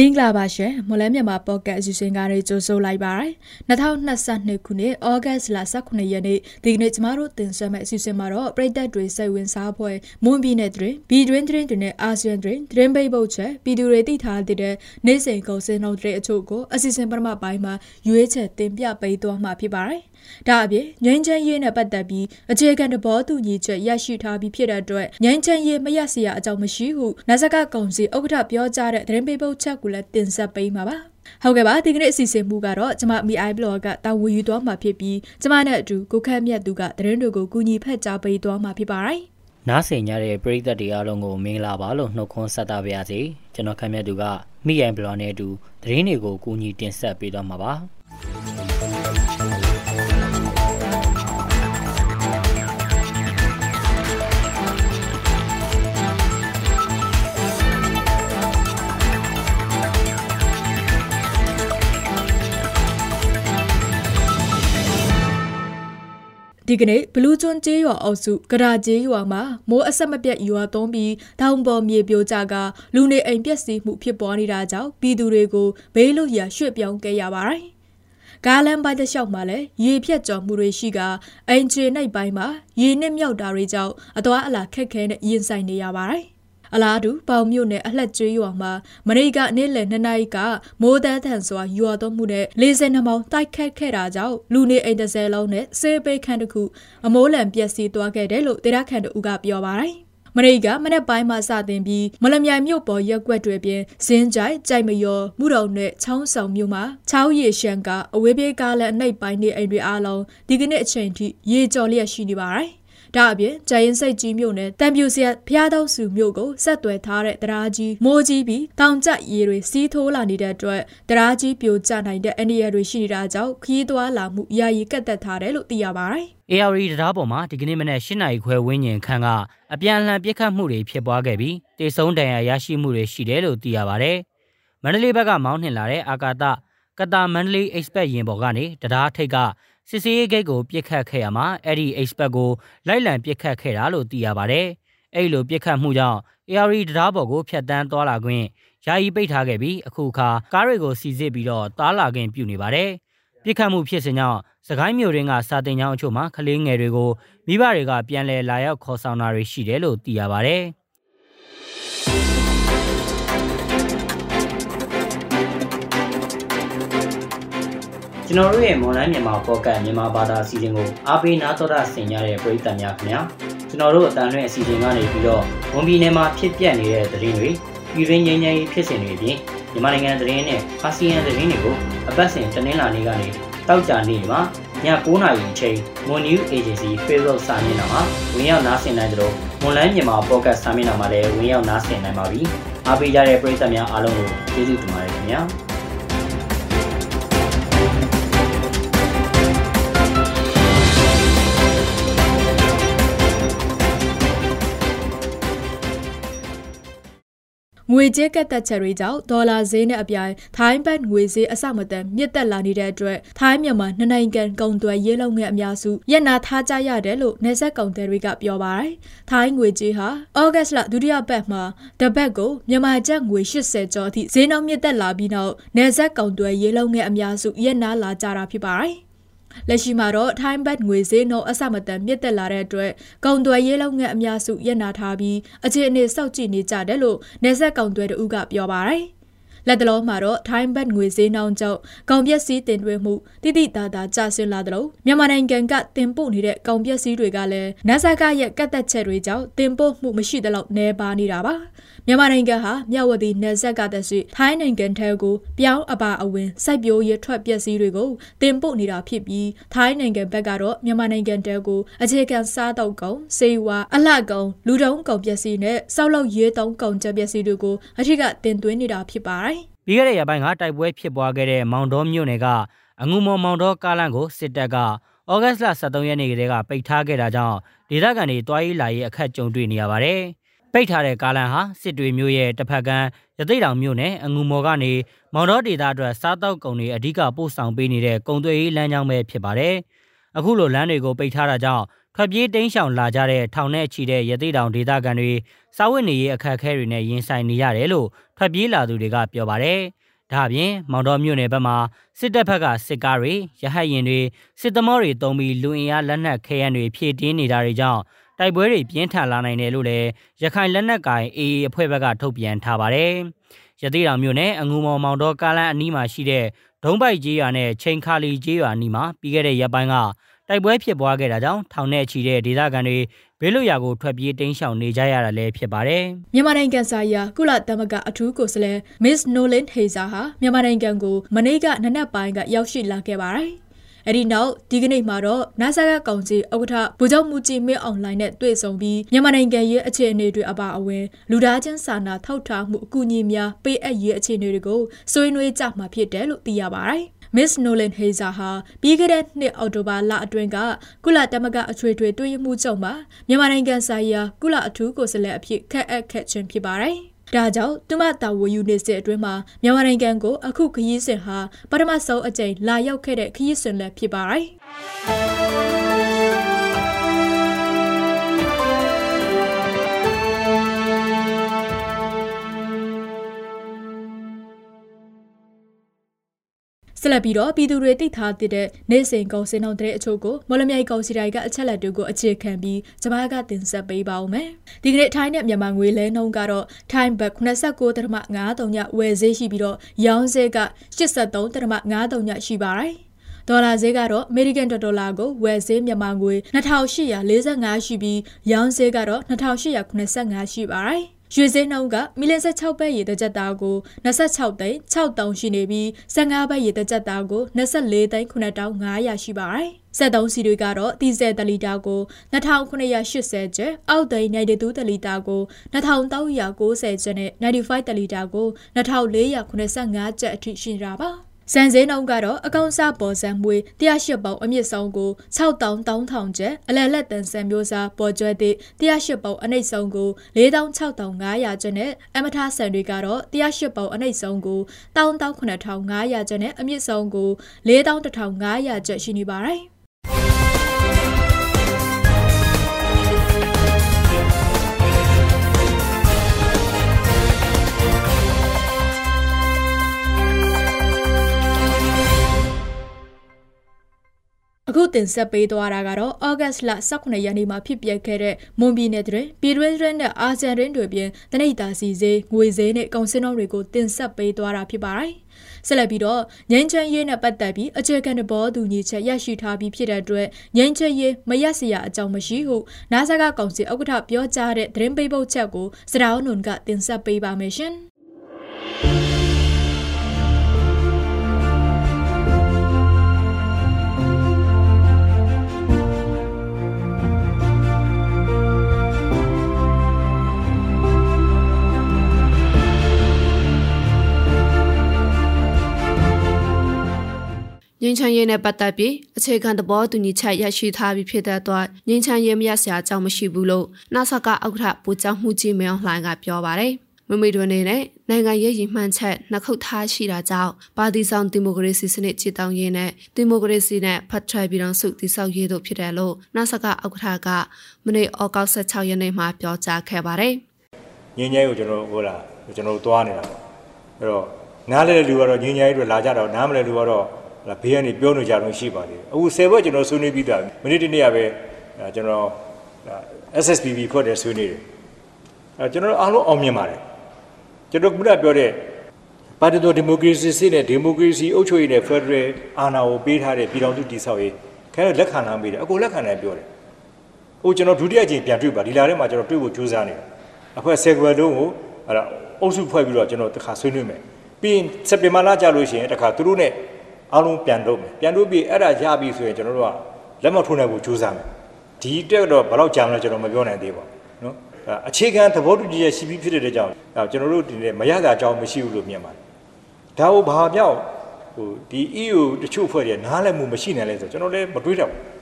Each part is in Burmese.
မင်္ဂလာပါရှင်မွန်လဲမြန်မာပေါ့ကတ်အစီအစဉ်ကနေကြိုဆိုလိုက်ပါတယ်2022ခုနှစ်ဩဂတ်လ18ရက်နေ့ဒီကနေ့ကျမတို့တင်ဆက်မယ့်အစီအစဉ်မှာတော့ပြည်သက်တွေစိတ်ဝင်စားဖွယ်မွန်ပြည်နယ်တွင်ဘီတွင်တွင်တွင်နဲ့အာဆီယံတွင်တွင်ဘိတ်ပုတ်ချက်ပြည်သူတွေသိထားတဲ့နေ့စဉ်ကုန်စင်နှုန်းတွေအချို့ကိုအစီအစဉ်ပထမပိုင်းမှာရွေးချယ်တင်ပြပေးသွားမှာဖြစ်ပါတယ်ဒါအပြင်ငြိမ်းချမ်းရေးနဲ့ပတ်သက်ပြီးအခြေခံသဘောတူညီချက်ရရှိထားပြီးဖြစ်တဲ့အတွက်ငြိမ်းချမ်းရေးမရစရာအကြောင်းမရှိဟုနဇကကောင်စီဥက္ကဋ္ဌပြောကြားတဲ့သတင်းပေးပုတ်ချက်ကိုလည်းတင်ဆက်ပေးမှာပါဟုတ်ကဲ့ပါဒီကနေ့အစီအစဉ်မှုကတော့ကျမ MI blog ကတာဝန်ယူသွားမှာဖြစ်ပြီးကျမနဲ့အတူကိုခန့်မြတ်သူကသတင်းတွေကိုကူညီဖက်ကြားပေးသွားမှာဖြစ်ပါတယ်နားဆင်ကြတဲ့ပရိသတ်တွေအားလုံးကိုမင်္ဂလာပါလို့နှုတ်ခွန်းဆက်တာပါရစေကျွန်တော်ခန့်မြတ်သူကမိအိုင်ဘလော့နဲ့အတူသတင်းတွေကိုကူညီတင်ဆက်ပေးသွားမှာပါ ဒီကနေ့ဘလူးကျွန်းကျေးရွာအုပ်စုကရာကျေးရွာမှာမိုးအဆက်မပြတ်ရွာသွန်းပြီးတောင်ပေါ်မြေပြိုကျကလူနေအိမ်ပျက်စီးမှုဖြစ်ပေါ်နေတာကြောင့်ပြည်သူတွေကိုဘေးလွတ်ရာရွှေ့ပြောင်းခဲ့ရပါတယ်။ကားလမ်းပိုင်းတစ်လျှောက်မှာလည်းရေဖြတ်ကျော်မှုတွေရှိကအင်ဂျင်နှိပ်ပိုင်းမှာရေနစ်မြောက်တာတွေကြောင့်အသွားအလာခက်ခဲနဲ့ရင်ဆိုင်နေရပါတယ်။ အလားတူပေါင်မြို့နယ်အလှက်ကျွေးရွာမှာမနေ့ကနေ့လယ်2နာရီကမိုးတန်းထန်စွာရွာသွန်းမှုနဲ့52မောင်တိုက်ခတ်ခဲ့တာကြောင့်လူနေအိမ်တစ်စဲလုံးနဲ့ဆေးပိတ်ခန့်တစ်ခုအမိုးလံပျက်စီးသွားခဲ့တယ်လို့ဒေသခံတို့ကပြောပါတယ်။မရိကမနက်ပိုင်းမှာစတင်ပြီးမလမြိုင်မြို့ပေါ်ရက်ွက်တွေပြင်ဇင်းကြိုက်ကြိုက်မယောမှုတုံနဲ့ချောင်းဆောင်မြို့မှာချောင်းရေရှန်ကအဝေးပြေးကားလမ်းအနှိပ်ပိုင်းနေအိမ်တွေအားလုံးဒီကနေ့အချိန်ထိရေကျော်လျက်ရှိနေပါတယ်။ ဒါအပြင်ဂျိုင်းစိတ်ကြီးမြို့နယ်တံပြူစရက်ဖျားတော့စုမြို့ကိုဆက်သွယ်ထားတဲ့တရားကြီးမိုးကြီးပြီးတောင်ကျရေတွေစီးထိုးလာနေတဲ့အတွက်တရားကြီးပြိုကျနိုင်တဲ့အနေရတွေရှိနေတာကြောင့်ခီးသွားလာမှုယာယီကတ်သက်ထားတယ်လို့သိရပါတယ်။ AR တရားပေါ်မှာဒီကနေ့မနေ့၈နာရီခွဲဝန်းကျင်ခန့်ကအပြန်အလှန်ပြစ်ခတ်မှုတွေဖြစ်ပွားခဲ့ပြီးတေဆုံးဒဏ်ရာရရှိမှုတွေရှိတယ်လို့သိရပါတယ်။မန္တလေးဘက်ကမောင်းနှင်လာတဲ့အာကာသကတာမန္တလေး expert ရင်ပေါ်ကနေတရားထိတ်က စစ်စေးဂိတ်ကိုပြစ်ခတ်ခဲ့ရမှာအဲ့ဒီ expert ကိုလိုက်လံပြစ်ခတ်ခဲ့တာလို့သိရပါတယ်။အဲ့လိုပြစ်ခတ်မှုကြောင့် AR တရားပေါ်ကိုဖျက်တမ်းသွားလာခွင့်ယာယီပိတ်ထားခဲ့ပြီးအခုအခါကားတွေကိုစီစစ်ပြီးတော့တားလာခွင့်ပြုနေပါတယ်။ပြစ်ခတ်မှုဖြစ်စဉ်ကြောင့်စကိုင်းမြို့ရင်းကစာတင်ကျောင်းအချို့မှာကလေးငယ်တွေကိုမိဘတွေကပြန်လည်လာရောက်ခေါ်ဆောင်တာတွေရှိတယ်လို့သိရပါတ ကျွန်တော်တို့ရဲ့မွန်လိုင်းမြန်မာပေါ့ကတ်မြန်မာဘာသာအစီအစဉ်ကိုအားပေးနားတော်တာဆင်ကြတဲ့ပရိသတ်များခင်ဗျာကျွန်တော်တို့အတန်လွဲ့အစီအစဉ်ကနေပြီးတော့ဝန်ပြည်နယ်မှာဖြစ်ပျက်နေတဲ့သတင်းတွေပြည်တွင်းငြိမ်းချမ်းရေးဖြစ်စဉ်တွေအပြင်မြန်မာနိုင်ငံသတင်းနဲ့အာဆီယံသတင်းတွေကိုအပတ်စဉ်တင်လာနေကနေတောက်ကြနေမှာည9:00နာရီအချိန် Moon News Agency Facebook စာမျက်နှာမှာဝင်ရောက်နားဆင်နိုင်ကြလို့မွန်လိုင်းမြန်မာပေါ့ကတ်စာမျက်နှာမှာလည်းဝင်ရောက်နားဆင်နိုင်ပါပြီအားပေးကြတဲ့ပရိသတ်များအားလုံးကိုကျေးဇူးတင်ပါတယ်ခင်ဗျာ ငွေကြေးကတ်သက်ချက်တွေကြောင့်ဒေါ်လာဈေးနဲ့အပြိုင်ထိုင်းဘတ်ငွေဈေးအဆမတန်မြင့်တက်လာနေတဲ့အတွက်ထိုင်းမြန်မာနှစ်နိုင်ငံကုန်သွယ်ရေးလုပ်ငန်းအများစုရက်နာထားကြရတယ်လို့နေဆက်ကုန်သည်တွေကပြောပါတယ်။ထိုင်းငွေကြေးဟာဩဂတ်စ်လဒုတိယပတ်မှာတပတ်ကိုမြန်မာကျပ်ငွေ80ကျော်အထိဈေးနှုန်းမြင့်တက်လာပြီးနောက်နေဆက်ကုန်သွယ်ရေးလုပ်ငန်းအများစုရက်နာလာကြတာဖြစ်ပါတယ်။ လက်ရှိမှာတော့ ထိုင်းဘတ်ငွေဈေးနှုန်းအဆမတန်မြင့်တက်လာတဲ့အတွက်ကုန်သွယ်ရေးလုပ်ငန်းအများစုရပ်နာထားပြီး အခြေအနေစောင့်ကြည့်နေကြတယ်လို့နေဆက်ကုန်သွယ်တို့ကပြောပါတယ် လက်တလုံးမှာတော့ထိုင်းဘတ်ငွေဈေးနှုန်းကြောင့်ကောင်ပျက်စီးတင်သွင်းမှုတိတိတသာကျဆင်းလာတယ်လို့မြန်မာနိုင်ငံကတင်ပို့နေတဲ့ကောင်ပျက်စီးတွေကလည်းနတ်ဆက်ကရဲ့ကတ်သက်ချက်တွေကြောင့်တင်ပို့မှုမရှိတဲ့လောက်နှဲပါနေတာပါမြန်မာနိုင်ငံဟာမြဝတီနယ်စပ်ကတည်းကထိုင်းနိုင်ငံထဲကိုပြောင်းအပါအဝင်စိုက်ပျိုးရေးထွက်ပစ္စည်းတွေကိုတင်ပို့နေတာဖြစ်ပြီးထိုင်းနိုင်ငံဘက်ကတော့မြန်မာနိုင်ငံတဲကိုအခြေခံစားတောက်ကုန်စေဝါအလှကုန်လူတုံးကုန်ပစ္စည်းနဲ့စောက်လုပ်ရေးသုံးကုန်ကြပစ္စည်းတွေကိုအထက်ကတင်သွင်းနေတာဖြစ်ပါတယ်။ ပြီးခဲ့တဲ့ရက်ပိုင်းကတိုက်ပွဲဖြစ်ပွားခဲ့တဲ့မောင်တော်မြို့နယ်ကအငူမော်မောင်တော်ကားလမ်းကိုစစ်တပ်ကဩဂတ်စ်လ23ရက်နေ့ကတည်းကပိတ်ထားခဲ့တာကြောင့်ဒေသခံတွေတွားရေးလာရေးအခက်ကြုံတွေ့နေရပါတယ်။ပိတ်ထားတဲ့ကားလမ်းဟာစစ်တွေမျိုးရဲ့တစ်ဖက်ကမ်းရသိတောင်မြို့နယ်အငူမော်ကနေမောင်တော်ဒေသအတွက်စားတောက်ကုန်တွေအဓိကပို့ဆောင်ပေးနေတဲ့ကုန်သွယ်ရေးလမ်းကြောင်းပဲဖြစ်ပါတယ်။အခုလိုလမ်းတွေကိုပိတ်ထားတာကြောင့်ထွက်ပြေးတိမ်းရှောင်လာကြတဲ့ထောင်နဲ့ချီတဲ့ရသေးတောင်ဒေသခံတွေစာဝတ်နေရေးအခက်အခဲတွေနဲ့ရင်ဆိုင်နေရတယ်လို့ထွက်ပြေးလာသူတွေကပြောပါတယ်။ဒါ့အပြင်မောင်တော်မြို့နယ်ဘက်မှာစစ်တပ်ဘက်ကစစ်ကားတွေရဟတ်ရင်တွေစစ်သမောတွေတုံးပြီးလူအင်အားလက်နက်ခဲယမ်းတွေဖြည့်တင်းနေတာတွေကြောင့်တိုက်ပွဲတွေပြင်းထန်လာနိုင်တယ်လို့လည်းရခိုင်လက်နက်ကိုင် AA အဖွဲ့ဘက်ကထုတ်ပြန်ထားပါတယ်။ရသေးတောင်မြို့နယ်အငူမောင်မောင်တော်ကားလန်အနီးမှာရှိတဲ့ဒုံးပိုက်ကြီးရွာနဲ့ချိန်ခါလီကြီးရွာအနီးမှာပြီးခဲ့တဲ့ရက်ပိုင်းက တိုက်ပွဲဖြစ်ပွားခဲ့တာကြောင့်ထောင်နဲ့ချီတဲ့ဒေသခံတွေဘေးလွတ်ရာကိုထွက်ပြေးတိမ်းရှောင်နေကြရတာလည်းဖြစ်ပါတယ်။မြန်မာနိုင်ငံဆိုင်ရာကုလသမဂ္ဂအထူးကိုယ်စားလှယ် Miss Nolan Heiser ဟာမြန်မာနိုင်ငံကိုမနေ့ကနနက်ပိုင်းကရောက်ရှိလာခဲ့ပါတယ်။အဲ့ဒီနောက်ဒီကနေ့မှာတော့နာဆာကကောင်စီဥက္ကဋ္ဌဗိုလ်ချုပ်မူကြီးမင်းအွန်လိုင်းနဲ့တွေ့ဆုံပြီးမြန်မာနိုင်ငံရဲ့အခြေအနေတွေအပါအဝင်လူသားချင်းစာနာထောက်ထားမှုအကူအညီများပေးအပ်ရေးအခြေအနေတွေကိုဆွေးနွေးကြမှာဖြစ်တယ်လို့သိရပါတယ်။ Miss Nolan Hazer ဟာပြီးခဲ့တဲ့နှစ်အောက်တိုဘာလအတွင်းကကုလသမဂ္ဂအထွေထွေတွေ့မှုချုပ်မှာမြန်မာနိုင်ငံဆိုင်ရာကုလအထူးကိုယ်စားလှယ်အဖြစ်ခန့်အပ်ခဲ့ခြင်းဖြစ်ပါတယ်။ဒါကြောင့်သူမတာဝယူနေစစ်အတွင်းမှာမြန်မာနိုင်ငံကိုအခုခရီးစဉ်ဟာပထမဆုံးအကြိမ်လာရောက်ခဲ့တဲ့ခရီးစဉ်လည်းဖြစ်ပါတယ်။ ဆက်လက်ပြီးတော့ပြည်သူတွေသိထားတဲ့နေစဉ်ကုန်စင်တော်တဲ့အချို့ကိုမော်လမြိုင်ကောင်စီတိုင်းကအချက်လက်တွေကိုအခြေခံပြီးကျမကတင်ဆက်ပေးပါဦးမယ်။ဒီကနေ့ထိုင်းနဲ့မြန်မာငွေလဲနှုန်းကတော့ထိုင်းဘတ်89.53ညဝယ်ဈေးရှိပြီးတော့ရောင်းဈေးက83.53ညရှိပါတယ်။ဒေါ်လာဈေးကတော့အမေရိကန်ဒေါ်လာကိုဝယ်ဈေးမြန်မာငွေ2845ရှိပြီးရောင်းဈေးကတော့2885ရှိပါတယ်။ ရွှေစင်းနှုန်းကမီလ16ဘက်ရေတကြက်သားကို26သိန်း6တောင်ရှိနေပြီး15ဘက်ရေတကြက်သားကို24သိန်း9500ရှိပါတယ်။စက်သုံးစီတွေကတော့တီဇယ်တလီတာကို2980ကျပ်အောက်သိန်း92တလီတာကို2390ကျပ်နဲ့95တလီတာကို2485ကျပ်အထိရှိတာပါ။ စံစင်းနှုန်းကတော့အကောင်စားပေါ်စံမွေ108ပေါင်အမြင့်ဆုံးကို6300ကျပ်အလယ်လက်တန်စံမျိုးစားပေါ်ကျွဲသည့်108ပေါင်အနှိပ်ဆုံးကို46,500ကျပ်နဲ့အမထားဆန်တွေကတော့108ပေါင်အနှိပ်ဆုံးကို189,500ကျပ်နဲ့အမြင့်ဆုံးကို41,500ကျပ်ရှိနေပါတယ်။ အခုတင်ဆက်ပေးသွားတာကတော့ဩဂတ်စ်လ18ရက်နေ့မှာဖြစ်ပျက်ခဲ့တဲ့မွန်ပြည်နယ်တွင်ပြည်တွင်းရင်းနဲ့အာဂျန်ရင်းတွေပြင်တနိတာစီစေးငွေစေးနဲ့ကောင်စင်းတော်တွေကိုတင်ဆက်ပေးသွားတာဖြစ်ပါတယ်။ဆက်လက်ပြီးတော့ငင်းချမ်းရေးနဲ့ပတ်သက်ပြီးအခြေခံသဘောတူညီချက်ရရှိထားပြီးဖြစ်တဲ့အတွက်ငင်းချမ်းရေးမရက်စရာအကြောင်းမရှိဟုနာဆာကကောင်စီဥက္ကဋ္ဌပြောကြားတဲ့သတင်းပေးပုတ်ချက်ကိုစတောင်းနွန်ကတင်ဆက်ပေးပါမယ်ရှင်။ ငင်းချမ်းရေးနဲ့ပတ်သက်ပြီးအခြေခံသဘောတူညီချက်ရရှိထားပြီးဖြစ်တဲ့အတွက်ငင်းချမ်းရေးမရစရာအကြောင်းမရှိဘူးလို့နာဆကဥက္ကဋ္ဌပူကျောင်းမှုကြီးမင်းလှိုင်ကပြောပါတယ်မမေတွင်နေနဲ့နိုင်ငံရေးရည်မှန်းချက်နှစ်ခုထားရှိတာကြောင့်ပါတီဆောင်ဒီမိုကရေစီစနစ်ချီတောင်းရေးနဲ့ဒီမိုကရေစီနဲ့ဖတ်ထရိုက်ပြည်တော်စုတည်ဆောက်ရေးတို့ဖြစ်တယ်လို့နာဆကဥက္ကဋ္ဌကမနေ့ဩဂုတ်16ရက်နေ့မှာပြောကြားခဲ့ပါတယ်။ငင်းငယ်ကိုကျွန်တော်ဟိုလာကျွန်တော်သွားနေတာပေါ့။အဲ့တော့နားလဲတဲ့လူကတော့ငင်းငယ်တွေလာကြတော့နားမလဲလူကတော့လာ ဘေးကနေပြောနေကြတော့ရှိပါသေးတယ်အခု10ဘက်ကျွန်တော်ဆွေးနွေးပြီးသားမိနစ်တနေ့ကပဲကျွန်တော် SSPB ခွက်တယ်ဆွေးနွေးတယ်အဲကျွန်တော်အားလုံးအောင်မြင်ပါတယ်ကျွန်တော်ခုနပြောတဲ့ပါတီတော်ဒီမိုကရေစီစစ်နဲ့ဒီမိုကရေစီအုပ်ချုပ်ရေးနဲ့ဖက်ဒရယ်အာဏာကိုပေးထားတဲ့ပြည်ထောင်စုတည်ဆောက်ရေးခဲလက်ခံနိုင်ပြီတယ်အကိုလက်ခံနိုင်ပြောတယ်ဟိုကျွန်တော်ဒုတိယအကြိမ်ပြန်တွေ့ပါဒီလာထဲမှာကျွန်တော်တွေ့ဖို့ကြိုးစားနေတယ်အဖွဲ့ဆယ်ကွယ်လုံးကိုအဲ့ဒါအုပ်စုဖွဲ့ပြီးတော့ကျွန်တော်တခါဆွေးနွေးမယ်ပြီးရင်စက်တင်ဘာလကြာလို့ရှိရင်တခါသူတို့နဲ့ အားလုံးပြန်လုပ်မယ်ပြန်လုပ်ပြီးအဲ့ဒါရပြီဆိုရင်ကျွန်တော်တို့ကလက်မထိုးနိုင်ဘူးကြိုးစားမယ်ဒီတက်တော့ဘယ်တော့ကြာမလဲကျွန်တော်မပြောနိုင်သေးပါဘူးနော်အခြေခံသဘောတူညီချက်ရှိပြီးဖြစ်တဲ့ကြောင့်ကျွန်တော်တို့ဒီနေ့မရတာအကြောင်းမရှိဘူးလို့မြင်ပါတယ်ဒါကိုဘာပြောက်ဟိုဒီ EU တချို့ဖွဲ့တွေနားလည်မှုမရှိနိုင်လဲဆိုကျွန်တော်လည်းမတွေးတော့ဘူး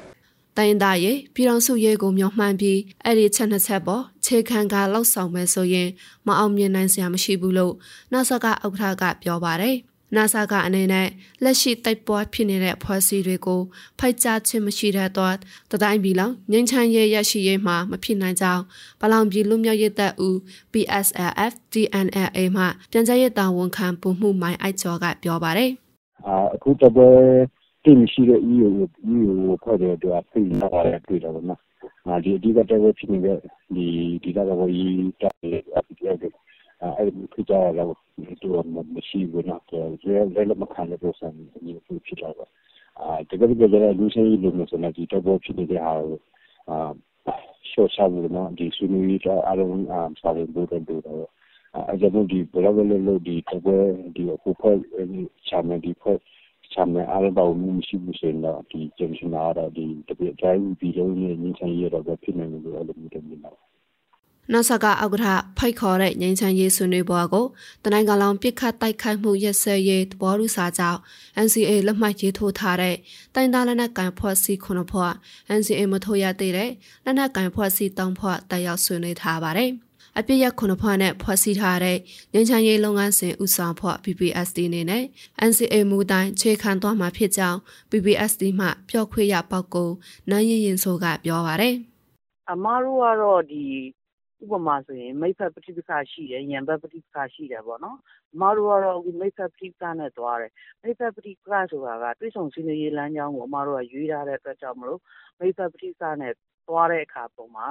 တိုင်းသားရဲ့ပြည်တော်စုရဲကိုမျှော်မှန်းပြီးအဲ့ဒီချက်နှစ်ချက်ပေါ်ခြေခံကလောက်ဆောင်မဲ့ဆိုရင်မအောင်မြင်နိုင်စရာမရှိဘူးလို့နာဆကဥက္ကဋ္ဌကပြောပါတယ် NASA ကအနေနဲ့လက်ရှိတိုက်ပွဲဖြစ်နေတဲ့အဖွဲ့အစည်းတွေကိုဖိတ်ကြားခြင်းမရှိတဲ့တော့တတိုင်းပြည်လုံးငင်းချမ်းရေးရရှိရေးမှာမဖြစ်နိုင်ကြောင်းပလောင်ပြည်လူမျိုးရေးတပ်ဦး PSLF DNLA မှပြန်ကြားရေးတာဝန်ခံပုံမှုမိုင်းအိုက်ကျော်ကပြောပါတယ်။အာအခုတပွဲတင်ရှိတဲ့ EU EU ဖွဲ့တဲ့အတွက်ဖိတ်လာတဲ့တွေ့တော့နော်။အာဒီအဓိကတပွဲဖြစ်နေတဲ့ဒီဒီကတော့ဒီတပ်ရဲ့ FPL အဲ့ဒီဖိတ်ကြားရတော့တူမရှိဘူးနော်ရဲရဲလမခံတဲ့ပုံစံမျိုးဖြစ်လာတော့အာတကယ်တကယ်လည်းလူချင်းလူမျိုးစနေဒီတော့ဖြစ်နေတဲ့ဟာအာရှော့ချဘူးနော်ဒီဆွေးနွေးရေးအားလုံးအာစာရင်းပို့တဲ့တူတော့အဲကြောင့်ဒီဘလော့လည်းလို့ဒီတော့ဒီအခုဖွဲ့ချာမယ်ဒီဖွဲ့ချာမယ်အားလုံးတော့မရှိဘူးဆိုတော့ဒီဂျန်ရှင်နာတော့ဒီတပြည့်တိုင်းပြီးလုံးနဲ့ညှိနှိုင်းရတော့ဖြစ်နေလို့အဲ့လိုမျိုးတွေမြင်တော့ နောက်ဆက်ကအောက်ကထဖိတ်ခေါ်တဲ့ငင်းချမ်းရေးဆွေးနွေးပွဲကိုတနိုင်ကလောင်ပြစ်ခတ်တိုက်ခိုက်မှုရက်စဲရေးသဘောတူစာကြောင့် NCA လက်မှတ်ရေးထိုးထားတဲ့တိုင်သားလက်နက်ကန်ဖွဲ့စည်းခုနှစ်ဖွဲ့ NCA မထိုးရသေးတဲ့လက်နက်ကန်ဖွဲ့စည်းတောင်းဖွဲ့တက်ရောက်ဆွေးနွေးထားပါတယ်။အပြည့်ရခုနှစ်ဖွဲ့နဲ့ဖွဲ့စည်းထားတဲ့ငင်းချမ်းရေးလုပ်ငန်းစဉ်ဥဆောင်ဖွဲ့ PPSD အနေနဲ့ NCA မူတိုင်းခြေခံသွားမှာဖြစ်ကြောင်း PPSD မှပြောခွေရပောက်ကိုနိုင်ရင်ရင်ဆိုကပြောပါရယ်။အမားတို့ကတော့ဒီ ဥပမာဆိုရင် မိတ်ဖက်ပဋိပက္ခရှိတယ်၊ရန်ဘက်ပဋိပက္ခရှိတယ်ပေါ့နော်။အမတို့ကတော့အခုမိတ်ဖက်ပဋိပက္ခနဲ့သွားတယ်။မိတ်ဖက်ပဋိပက္ခဆိုတာက တွေ့ဆုံဆွေးနွေးရေးလမ်းကြောင်းကို အမတို့က ရွေးထားတဲ့အတွက်ကြောင့်မို့လို့ မိတ်ဖက်ပဋိပက္ခနဲ့ သွားတဲ့အခါပေါ်မှာ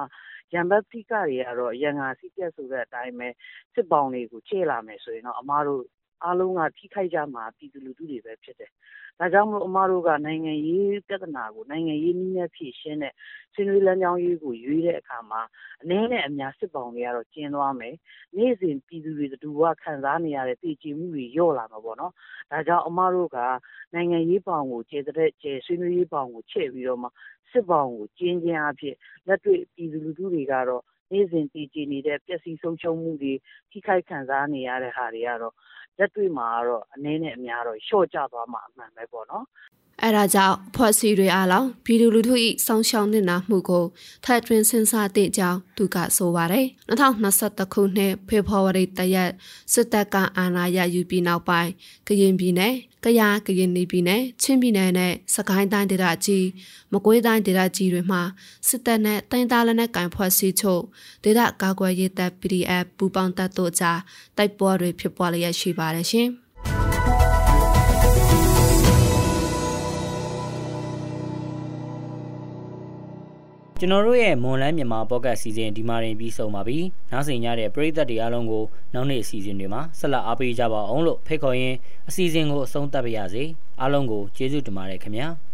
ရန်ဘက်ပဋိပက္ခတွေကတော့ ရန်ငါစည်းပြတ်ဆိုတဲ့အတိုင်းပဲ စစ်ဘောင်တွေကို ချဲ့လာမယ်ဆိုရင်တော့ အမတို့ အားလုံးကထိခိုက်ကြမှာပြည်သူလူထုတွေပဲဖြစ်တယ်။ဒါကြောင့်မို့အမတို့ကနိုင်ငံရေးပြဿနာကိုနိုင်ငံရေးနည်းနဲ့ဖြေရှင်းတဲ့ဆွေးနွေးလမ်းကြောင်းရေးကိုရွေးတဲ့အခါမှာအနည်းနဲ့အများစစ်ဘောင်တွေကတော့ကျဉ်သွားမယ်။နေ့စဉ်ပြည်သူတွေတူကခံစားနေရတဲ့သေကျေမှုတွေလျော့လာမှာပေါ့နော်။ဒါကြောင့်အမတို့ကနိုင်ငံရေးဘောင်ကိုကျေတဲ့ကျေဆွေးနွေးရေးဘောင်ကိုချဲ့ပြီးတော့မှစစ်ဘောင်ကိုကျင်းချင်းအဖြစ်လက်တွေ့ပြည်သူလူထုတွေကတော့ နေ့စဉ်တည်ကြည်နေတဲ့ ပျက်စီးဆုံးရှုံးမှုတွေ ထိခိုက်ခံစားနေရတဲ့ဟာတွေကတော့ လက်တွေ့မှာကတော့ အနည်းနဲ့အများတော့ လျှော့ကျသွားမှာ အမှန်ပဲပေါ့နော်အဲဒါကြောင့်ဖွဲ့စည်းတွေအားလုံးပြည်သူလူထု၏စောင့်ရှောက်နေတာမှုကိုထပ်တွင်စဉ်းစားသည့်ကြောင်းသူကဆိုပါတယ်2021ခုနှစ်ဖေဖော်ဝါရီတရက်စစ်တပ်ကအာဏာရယူပြီးနောက်ပိုင်းကရင်ပြည်နယ် ကယားကရင်ပြည်နယ်ချင်းပြည်နယ်နဲ့စကိုင်းတိုင်းဒေသကြီးမကွေးတိုင်းဒေသကြီးတွေမှာစစ်တပ်နဲ့တိုင်းသားလက်နက်ကင်ဖွဲ့စည်းချုပ်ဒေသကာကွယ်ရေးတပ် PDF ပူးပေါင်းတပ်တို့ကြားတိုက်ပွဲတွေဖြစ်ပွားလျက်ရှိပါတယ်ရှင်။ ကျွန်တော်တို့ရဲ့မွန်လန်းမြန်မာပေါ့ကတ်စီစဉ်ဒီမှာရင်ပြီးဆုံးပါပြီ။နောက်ဆက်ရတဲ့ပရိသတ်တွေအားလုံးကိုနောက်နေ့အစီအစဉ်တွေမှာဆက်လက်အားပေးကြပါအောင်လို့ဖိတ်ခေါ်ရင်းအစီအစဉ်ကိုအဆုံးသတ်ပါရစေ။အားလုံးကိုကျေးဇူးတင်ပါတယ်ခင်ဗျာ။